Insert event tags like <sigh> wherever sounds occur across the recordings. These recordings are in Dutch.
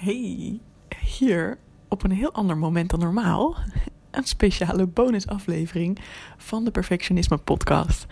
Hey, hier op een heel ander moment dan normaal. <laughs> Een speciale bonusaflevering van de Perfectionisme Podcast.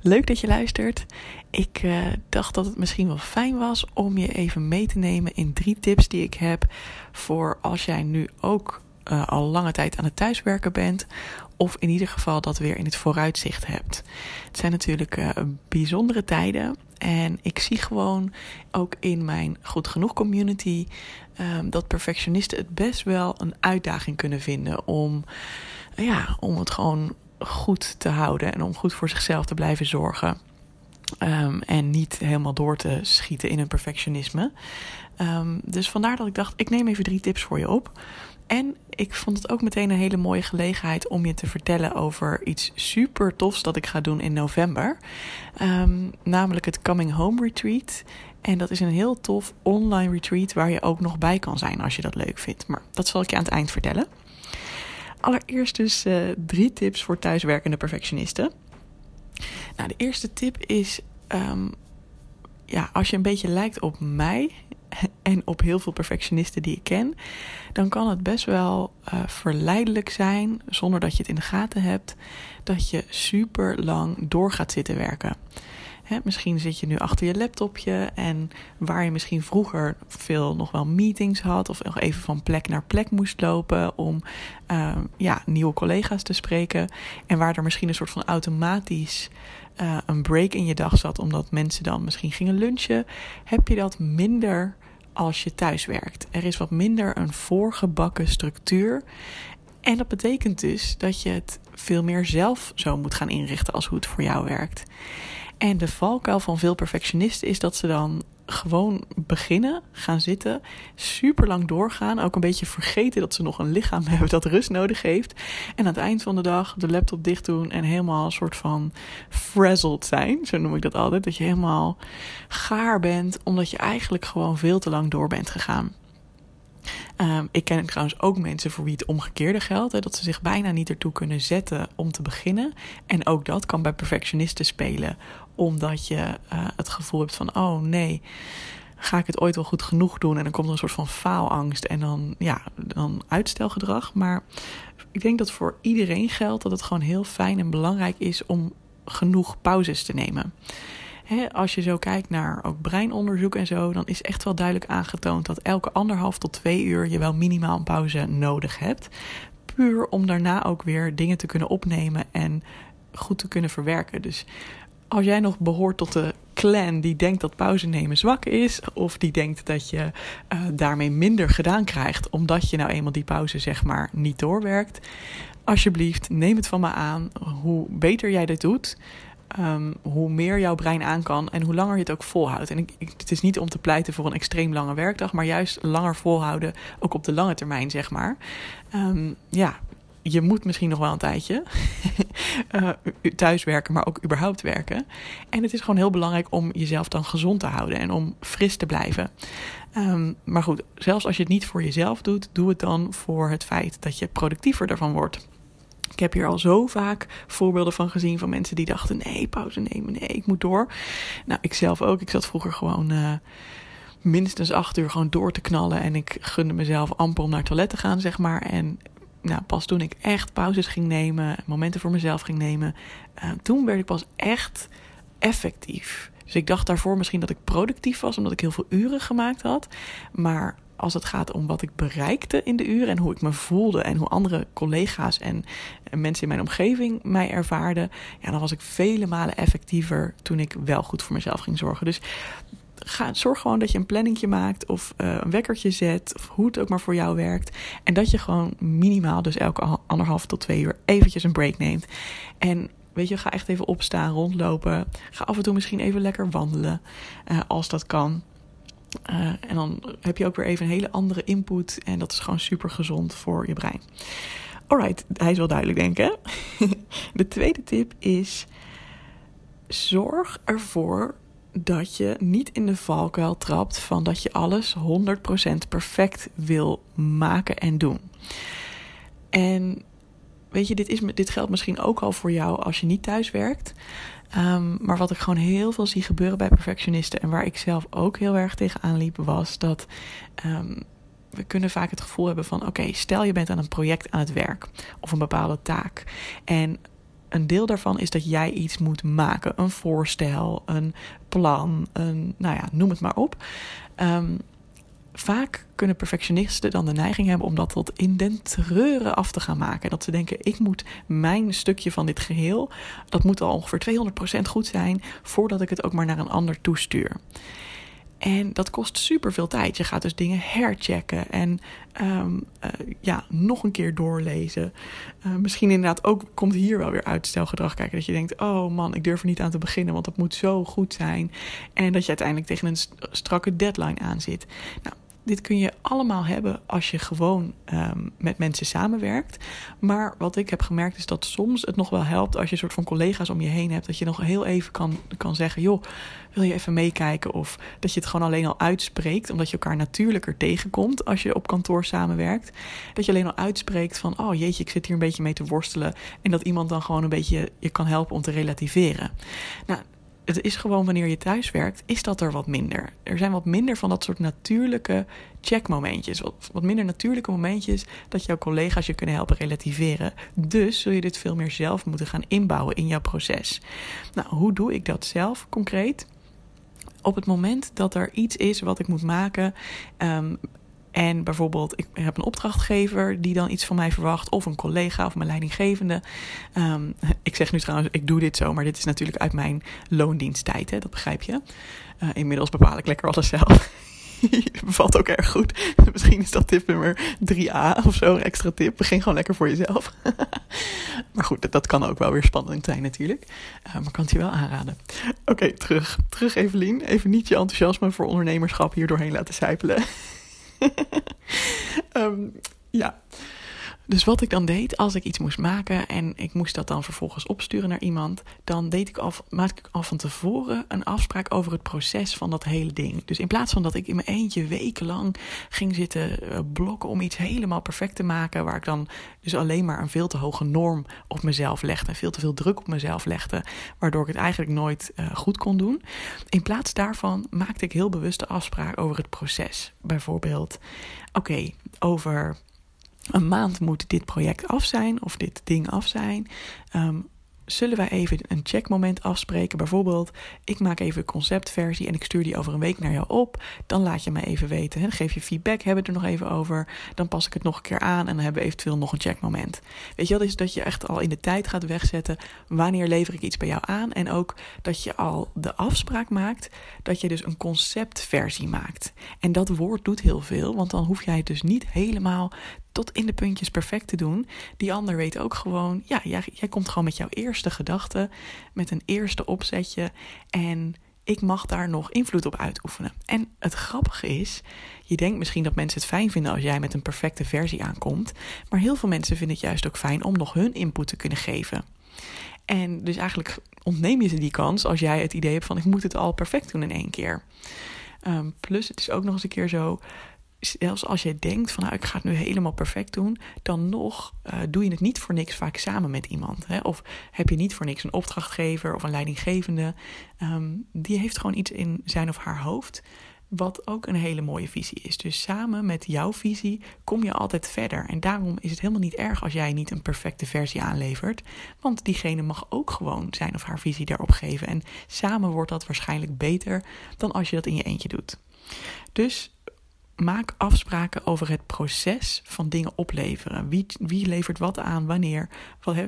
Leuk dat je luistert. Ik uh, dacht dat het misschien wel fijn was om je even mee te nemen in drie tips die ik heb voor als jij nu ook uh, al lange tijd aan het thuiswerken bent. Of in ieder geval dat weer in het vooruitzicht hebt. Het zijn natuurlijk uh, bijzondere tijden. En ik zie gewoon ook in mijn goed genoeg community um, dat perfectionisten het best wel een uitdaging kunnen vinden om, ja, om het gewoon goed te houden en om goed voor zichzelf te blijven zorgen. Um, en niet helemaal door te schieten in hun perfectionisme. Um, dus vandaar dat ik dacht, ik neem even drie tips voor je op. En ik vond het ook meteen een hele mooie gelegenheid om je te vertellen over iets super tofs dat ik ga doen in november. Namelijk het Coming Home Retreat. En dat is een heel tof online retreat waar je ook nog bij kan zijn als je dat leuk vindt. Maar dat zal ik je aan het eind vertellen. Allereerst dus uh, drie tips voor thuiswerkende perfectionisten. Nou, de eerste tip is: um, ja, als je een beetje lijkt op mij <laughs> en op heel veel perfectionisten die ik ken, dan kan het best wel uh, verleidelijk zijn, zonder dat je het in de gaten hebt, dat je super lang door gaat zitten werken. Misschien zit je nu achter je laptopje en waar je misschien vroeger veel nog wel meetings had of nog even van plek naar plek moest lopen om uh, ja, nieuwe collega's te spreken en waar er misschien een soort van automatisch uh, een break in je dag zat omdat mensen dan misschien gingen lunchen, heb je dat minder als je thuis werkt. Er is wat minder een voorgebakken structuur. En dat betekent dus dat je het veel meer zelf zo moet gaan inrichten als hoe het voor jou werkt. En de valkuil van veel perfectionisten is dat ze dan gewoon beginnen, gaan zitten, super lang doorgaan, ook een beetje vergeten dat ze nog een lichaam <laughs> hebben dat rust nodig heeft. En aan het eind van de dag de laptop dicht doen en helemaal een soort van frazzled zijn, zo noem ik dat altijd, dat je helemaal gaar bent omdat je eigenlijk gewoon veel te lang door bent gegaan. Um, ik ken trouwens ook mensen voor wie het omgekeerde geldt. Dat ze zich bijna niet ertoe kunnen zetten om te beginnen. En ook dat kan bij perfectionisten spelen. Omdat je uh, het gevoel hebt van: oh nee, ga ik het ooit wel goed genoeg doen? En dan komt er een soort van faalangst en dan, ja, dan uitstelgedrag. Maar ik denk dat voor iedereen geldt dat het gewoon heel fijn en belangrijk is om genoeg pauzes te nemen. Als je zo kijkt naar ook breinonderzoek en zo, dan is echt wel duidelijk aangetoond dat elke anderhalf tot twee uur je wel minimaal een pauze nodig hebt. Puur om daarna ook weer dingen te kunnen opnemen en goed te kunnen verwerken. Dus als jij nog behoort tot de clan die denkt dat pauze nemen zwak is, of die denkt dat je uh, daarmee minder gedaan krijgt, omdat je nou eenmaal die pauze zeg maar niet doorwerkt, alsjeblieft neem het van me aan. Hoe beter jij dit doet, um, hoe meer jouw brein aan kan en hoe langer je het ook volhoudt. En ik, het is niet om te pleiten voor een extreem lange werkdag, maar juist langer volhouden, ook op de lange termijn, zeg maar. Um, ja, je moet misschien nog wel een tijdje <laughs> uh, thuiswerken, maar ook überhaupt werken. En het is gewoon heel belangrijk om jezelf dan gezond te houden en om fris te blijven. Um, maar goed, zelfs als je het niet voor jezelf doet, doe het dan voor het feit dat je productiever ervan wordt. Ik heb hier al zo vaak voorbeelden van gezien van mensen die dachten: nee, pauze nemen, nee, ik moet door. Nou, ik zelf ook. Ik zat vroeger gewoon uh, minstens acht uur gewoon door te knallen. En ik gunde mezelf amper om naar het toilet te gaan, zeg maar. En nou, pas toen ik echt pauzes ging nemen, momenten voor mezelf ging nemen, uh, toen werd ik pas echt effectief. Dus ik dacht daarvoor misschien dat ik productief was, omdat ik heel veel uren gemaakt had. Maar als het gaat om wat ik bereikte in de uren en hoe ik me voelde en hoe andere collega's en mensen in mijn omgeving mij ervaarden, ja, dan was ik vele malen effectiever toen ik wel goed voor mezelf ging zorgen. Dus ga, zorg gewoon dat je een planningje maakt of uh, een wekkertje zet, of hoe het ook maar voor jou werkt. En dat je gewoon minimaal, dus elke anderhalf tot twee uur, eventjes een break neemt. En weet je, ga echt even opstaan, rondlopen. Ga af en toe misschien even lekker wandelen, uh, als dat kan. Uh, en dan heb je ook weer even een hele andere input. En dat is gewoon super gezond voor je brein. Alright, hij is wel duidelijk, denk ik. <laughs> De tweede tip is: zorg ervoor dat je niet in de valkuil trapt van dat je alles 100% perfect wil maken en doen. En weet je, dit, is, dit geldt misschien ook al voor jou als je niet thuis werkt. Um, maar wat ik gewoon heel veel zie gebeuren bij perfectionisten en waar ik zelf ook heel erg tegenaan liep, was dat um, we kunnen vaak het gevoel hebben van: oké, stel je bent aan een project aan het werk of een bepaalde taak. En een deel daarvan is dat jij iets moet maken: een voorstel, een plan, een, nou ja, noem het maar op. Um, vaak kunnen perfectionisten dan de neiging hebben om dat tot in den treuren af te gaan maken. Dat ze denken: ik moet mijn stukje van dit geheel, dat moet al ongeveer 200% goed zijn voordat ik het ook maar naar een ander toestuur. En dat kost super veel tijd. Je gaat dus dingen herchecken en um, uh, ja, nog een keer doorlezen. Uh, misschien inderdaad ook komt hier wel weer uitstelgedrag kijken. Dat je denkt: oh man, ik durf er niet aan te beginnen, want dat moet zo goed zijn. En dat je uiteindelijk tegen een strakke deadline aan zit. Nou, dit kun je allemaal hebben als je gewoon um, met mensen samenwerkt. Maar wat ik heb gemerkt is dat soms het nog wel helpt als je een soort van collega's om je heen hebt. Dat je nog heel even kan, kan zeggen: joh, wil je even meekijken? Of dat je het gewoon alleen al uitspreekt, omdat je elkaar natuurlijker tegenkomt als je op kantoor samenwerkt. Dat je alleen al uitspreekt van: oh jeetje, ik zit hier een beetje mee te worstelen. En dat iemand dan gewoon een beetje je kan helpen om te relativeren. Nou, het is gewoon wanneer je thuis werkt, is dat er wat minder. Er zijn wat minder van dat soort natuurlijke checkmomentjes. Wat, wat minder natuurlijke momentjes dat jouw collega's je kunnen helpen relativeren. Dus zul je dit veel meer zelf moeten gaan inbouwen in jouw proces. Nou, hoe doe ik dat zelf concreet? Op het moment dat er iets is wat ik moet maken, um, en bijvoorbeeld, ik heb een opdrachtgever die dan iets van mij verwacht, of een collega of mijn leidinggevende. Um, <laughs> ik zeg nu trouwens, ik doe dit zo, maar dit is natuurlijk uit mijn loondiensttijd, hè, dat begrijp je. Uh, inmiddels bepaal ik lekker alles zelf. <laughs> Bevalt ook erg goed. <laughs> Misschien is dat tip nummer 3a of zo, een extra tip. Begin gewoon lekker voor jezelf. maar goed, dat, kan ook wel weer spannend zijn natuurlijk. Uh, maar kan het je wel aanraden. Oké, terug. Terug Evelien. Even niet je enthousiasme voor ondernemerschap hier doorheen laten sijpelen. Um, <laughs> ja. Dus wat ik dan deed, als ik iets moest maken en ik moest dat dan vervolgens opsturen naar iemand, dan deed ik al, maakte ik al van tevoren een afspraak over het proces van dat hele ding. Dus in plaats van dat ik in mijn eentje wekenlang ging zitten eh, blokken om iets helemaal perfect te maken, waar ik dan dus alleen maar een veel te hoge norm op mezelf legde en veel te veel druk op mezelf legde, waardoor ik het eigenlijk nooit uh, goed kon doen. In plaats daarvan maakte ik heel bewust de afspraak over het proces. Bijvoorbeeld, oké, over een maand moet dit project af zijn of dit ding af zijn. Um, zullen wij even een checkmoment afspreken? Bijvoorbeeld, ik maak even een conceptversie en ik stuur die over een week naar jou op. Dan laat je mij even weten. Hè? Dan geef je feedback, hebben we het er nog even over. Dan pas ik het nog een keer aan en dan hebben we eventueel nog een checkmoment. Weet je, dat is dat je echt al in de tijd gaat wegzetten. Wanneer lever ik iets bij jou aan? En ook dat je al de afspraak maakt dat je dus een conceptversie maakt. En dat woord doet heel veel, want dan hoef jij het dus niet helemaal tot in de puntjes perfect te doen. Die ander weet ook gewoon, ja, jij, jij komt gewoon met jouw eerste gedachte, met een eerste opzetje. En ik mag daar nog invloed op uitoefenen. En het grappige is, je denkt misschien dat mensen het fijn vinden als jij met een perfecte versie aankomt. Maar heel veel mensen vinden het juist ook fijn om nog hun input te kunnen geven. En dus eigenlijk ontneem je ze die kans als jij het idee hebt van ik moet het al perfect doen in één keer. Um, plus het is ook nog eens een keer zo zelfs als je denkt van nou ik ga het nu helemaal perfect doen, dan nog uh, doe je het niet voor niks vaak samen met iemand. Hè? Of heb je niet voor niks een opdrachtgever of een leidinggevende. Um, die heeft gewoon iets in zijn of haar hoofd. Wat ook een hele mooie visie is. Dus samen met jouw visie kom je altijd verder. En daarom is het helemaal niet erg als jij niet een perfecte versie aanlevert. Want diegene mag ook gewoon zijn of haar visie daarop geven. En samen wordt dat waarschijnlijk beter dan als je dat in je eentje doet. Dus maak afspraken over het proces van dingen opleveren. Wie, wie levert wat aan, wanneer,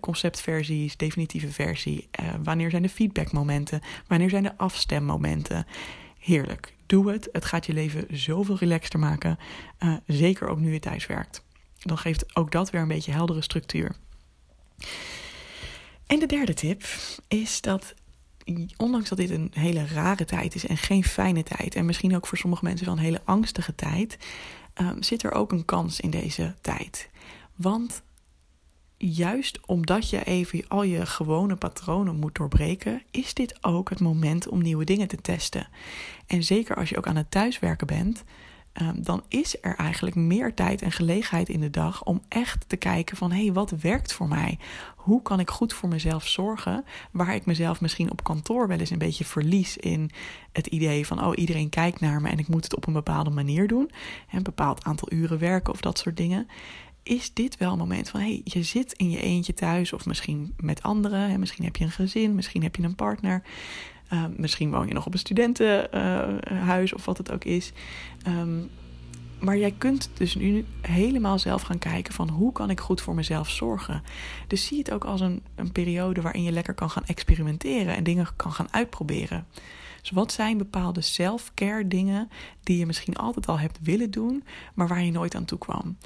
conceptversies, definitieve versie, uh, wanneer zijn de feedbackmomenten, wanneer zijn de afstemmomenten. Heerlijk, doe het. Het gaat je leven zoveel relaxter maken, uh, zeker ook nu je thuis werkt. Dan geeft ook dat weer een beetje heldere structuur. En de derde tip is dat ondanks dat dit een hele rare tijd is en geen fijne tijd, en misschien ook voor sommige mensen wel een hele angstige tijd, um, zit er ook een kans in deze tijd. Want juist omdat je even al je gewone patronen moet doorbreken, is dit ook het moment om nieuwe dingen te testen. En zeker als je ook aan het thuiswerken bent, Ehm, dan is er eigenlijk meer tijd en gelegenheid in de dag om echt te kijken van hé, hey, wat werkt voor mij? Hoe kan ik goed voor mezelf zorgen? Waar ik mezelf misschien op kantoor wel eens een beetje verlies in het idee van oh, iedereen kijkt naar me en ik moet het op een bepaalde manier doen. Een bepaald aantal uren werken of dat soort dingen is dit wel een moment van hey, je zit in je eentje thuis of misschien met anderen. Misschien heb je een gezin, misschien heb je een partner. Uh, misschien woon je nog op een studentenhuis of wat het ook is. Um, maar jij kunt dus nu helemaal zelf gaan kijken van hoe kan ik goed voor mezelf zorgen. Dus zie het ook als een, een periode waarin je lekker kan gaan experimenteren en dingen kan gaan uitproberen. Dus wat zijn bepaalde self-care dingen die je misschien altijd al hebt willen doen, maar waar je nooit aan toe kwam?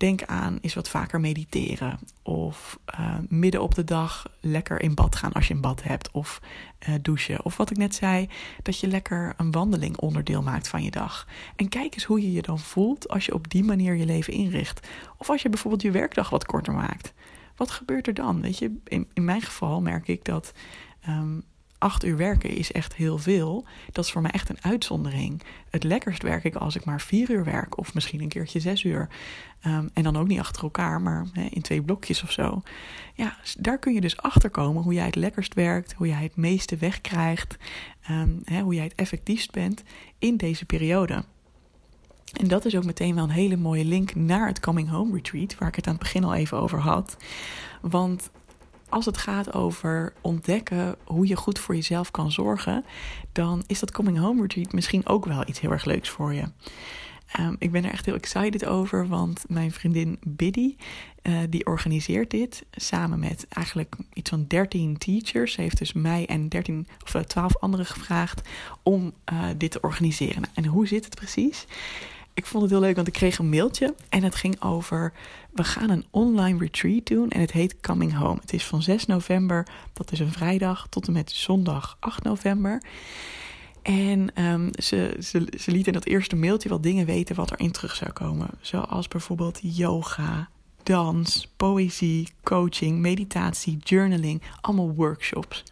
Denk aan is wat vaker mediteren. Of uh, midden op de dag lekker in bad gaan als je een bad hebt. Of uh, douchen. Of wat ik net zei, dat je lekker een wandeling onderdeel maakt van je dag. En kijk eens hoe je je dan voelt als je op die manier je leven inricht. Of als je bijvoorbeeld je werkdag wat korter maakt. Wat gebeurt er dan? Weet je, in, in mijn geval merk ik dat um, acht uur werken is echt heel veel. Dat is voor mij echt een uitzondering. Het lekkerst werk ik als ik maar vier uur werk, of misschien een keertje zes uur. Um, en dan ook niet achter elkaar, maar in twee blokjes of zo. Ja, daar kun je dus achter komen hoe jij het lekkerst werkt, hoe jij het meeste wegkrijgt, hè, hoe jij het effectiefst bent in deze periode. En dat is ook meteen wel een hele mooie link naar het Coming Home Retreat, waar ik het aan het begin al even over had. Want als het gaat over ontdekken hoe je goed voor jezelf kan zorgen, dan is dat Coming Home Retreat misschien ook wel iets heel erg leuks voor je. Um, ik ben er echt heel excited over, want mijn vriendin Biddy, uh, die organiseert dit samen met eigenlijk iets van 13 teachers. Ze heeft dus mij en 13 of 12 anderen gevraagd om uh, dit te organiseren. En hoe zit het precies? Ik vond het heel leuk, want ik kreeg een mailtje en het ging over: we gaan een online retreat doen en het heet Coming Home. Het is van 6 november, dat is een vrijdag, tot en met zondag 8 november. En um, ze, ze, ze liet in dat eerste mailtje wat dingen weten wat erin terug zou komen. Zoals bijvoorbeeld yoga, dans, poëzie, coaching, meditatie, journaling, allemaal workshops.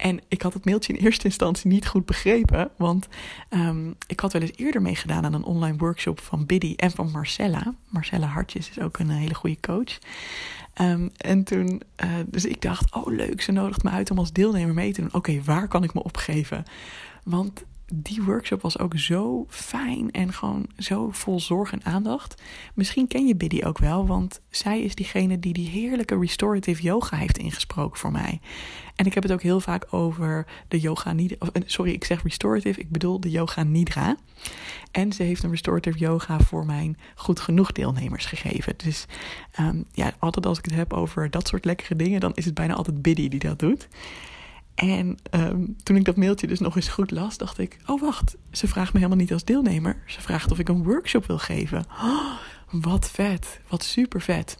En ik had het mailtje in eerste instantie niet goed begrepen. Want um, ik had wel eens eerder meegedaan aan een online workshop van Biddy en van Marcella. Marcella Hartjes is ook een hele goede coach. Um, en toen, uh, dus ik dacht, oh leuk, ze nodigt me uit om als deelnemer mee te doen. Oké, waar kan ik me opgeven? Want die workshop was ook zo fijn en gewoon zo vol zorg en aandacht. Misschien ken je Biddy ook wel, want zij is diegene die die heerlijke restorative yoga heeft ingesproken voor mij. En ik heb het ook heel vaak over de yoga nidra. Eh, sorry, ik zeg restorative, ik bedoel de yoga nidra. En ze heeft een restorative yoga voor mijn goed genoeg deelnemers gegeven. Dus um, ja, altijd als ik het heb over dat soort lekkere dingen, dan is het bijna altijd Biddy die dat doet. En um, toen ik dat mailtje dus nog eens goed las, dacht ik: Oh, wacht, ze vraagt me helemaal niet als deelnemer. Ze vraagt of ik een workshop wil geven. Oh, wat vet, wat super vet.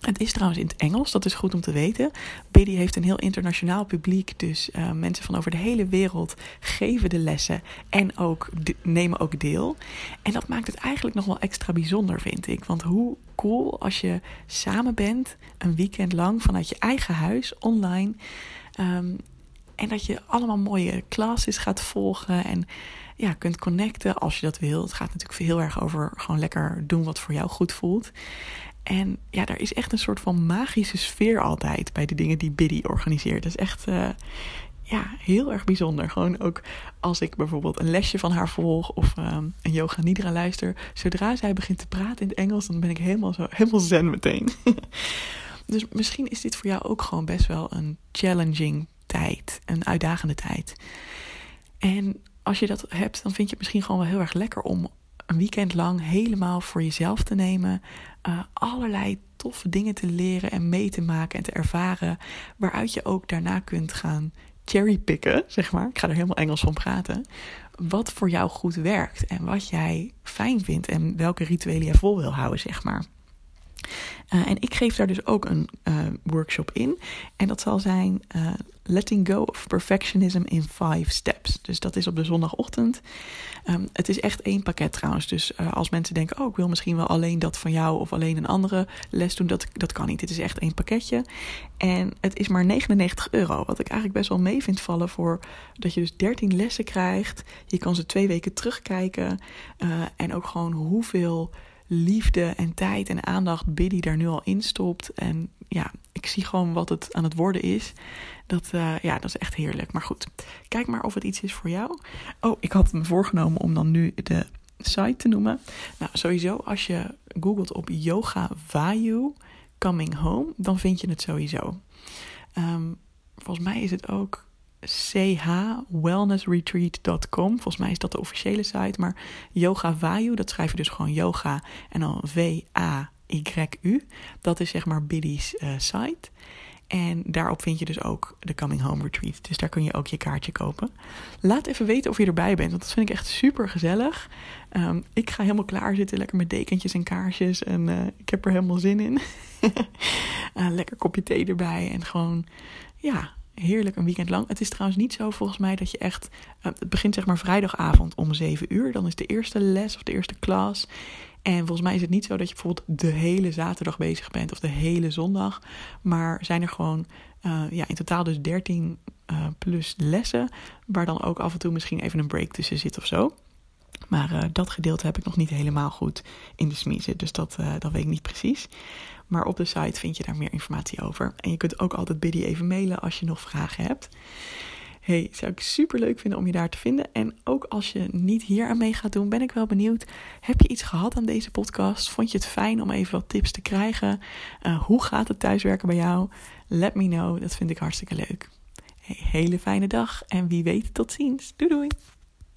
Het is trouwens in het Engels, dat is goed om te weten. Biddy heeft een heel internationaal publiek, dus uh, mensen van over de hele wereld geven de lessen en ook nemen ook deel. En dat maakt het eigenlijk nog wel extra bijzonder, vind ik. Want hoe cool als je samen bent, een weekend lang vanuit je eigen huis, online. Um, en dat je allemaal mooie classes gaat volgen en ja, kunt connecten als je dat wil. Het gaat natuurlijk heel erg over gewoon lekker doen wat voor jou goed voelt. En ja, er is echt een soort van magische sfeer altijd bij de dingen die Biddy organiseert. Dat is echt uh, ja, heel erg bijzonder. Gewoon ook als ik bijvoorbeeld een lesje van haar volg of um, een yoga nidra luister. Zodra zij begint te praten in het Engels, dan ben ik helemaal, zo, helemaal zen meteen. <laughs> dus misschien is dit voor jou ook gewoon best wel een challenging tijd, een uitdagende tijd. En als je dat hebt, dan vind je het misschien gewoon wel heel erg lekker om een weekend lang helemaal voor jezelf te nemen. Uh, allerlei toffe dingen te leren en mee te maken en te ervaren. Waaruit je ook daarna kunt gaan cherrypicken, zeg maar. Ik ga er helemaal Engels van praten. Wat voor jou goed werkt en wat jij fijn vindt en welke rituelen je vol wil houden, zeg maar. Uh, en ik geef daar dus ook een uh, workshop in. En dat zal zijn uh, Letting Go of Perfectionism in Five Steps. Dus dat is op de zondagochtend. Um, het is echt één pakket trouwens. Dus als mensen denken, oh ik wil misschien wel alleen dat van jou of alleen een andere les doen, dat, dat kan niet. Het is echt één pakketje. En het is maar 99 euro. Wat ik eigenlijk best wel mee vind vallen voor dat je dus 13 lessen krijgt. Je kan ze twee weken terugkijken. en ook gewoon hoeveel liefde en tijd en aandacht Biddy daar nu al in stopt. En ja, ik zie gewoon wat het aan het worden is. Dat, uh, ja, dat is echt heerlijk. Maar goed, kijk maar of het iets is voor jou. Oh, ik had me voorgenomen om dan nu de site te noemen. Nou, sowieso als je googelt op Yoga Vayu Coming Home, dan vind je het sowieso. Um, volgens mij is het ook chwellnessretreat.com. Volgens mij is dat de officiële site. Maar Yoga Vayu, dat schrijf je dus gewoon yoga en dan V-A-Y-U. Dat is zeg maar Biddy's uh, site. En daarop vind je dus ook de Coming Home Retreat. Dus daar kun je ook je kaartje kopen. Laat even weten of je erbij bent, want dat vind ik echt super gezellig. Um, ik ga helemaal klaar zitten, lekker met dekentjes en kaarsjes. En uh, ik heb er helemaal zin in. uh, <laughs> lekker kopje thee erbij en gewoon, ja, heerlijk een weekend lang. Het is trouwens niet zo volgens mij dat je echt. Uh, het begint zeg maar vrijdagavond om 7 uur. Dan is de eerste les of de eerste klas. En volgens mij is het niet zo dat je bijvoorbeeld de hele zaterdag bezig bent of de hele zondag. Maar zijn er gewoon uh, ja, in totaal dus 13 uh, plus lessen. Waar dan ook af en toe misschien even een break tussen zit of zo. Maar uh, dat gedeelte heb ik nog niet helemaal goed in de smiezen. Dus dat, dat weet ik niet precies. Maar op de site vind je daar meer informatie over. En je kunt ook altijd Biddy even mailen als je nog vragen hebt. Hey, zou ik super leuk vinden om je daar te vinden. En ook als je niet hier aan mee gaat doen, ben ik wel benieuwd. Heb je iets gehad aan deze podcast? Vond je het fijn om even wat tips te krijgen? Uh, hoe gaat het thuiswerken bij jou? Let me know, dat vind ik hartstikke leuk. Hele fijne dag en wie weet tot ziens. Doei doei!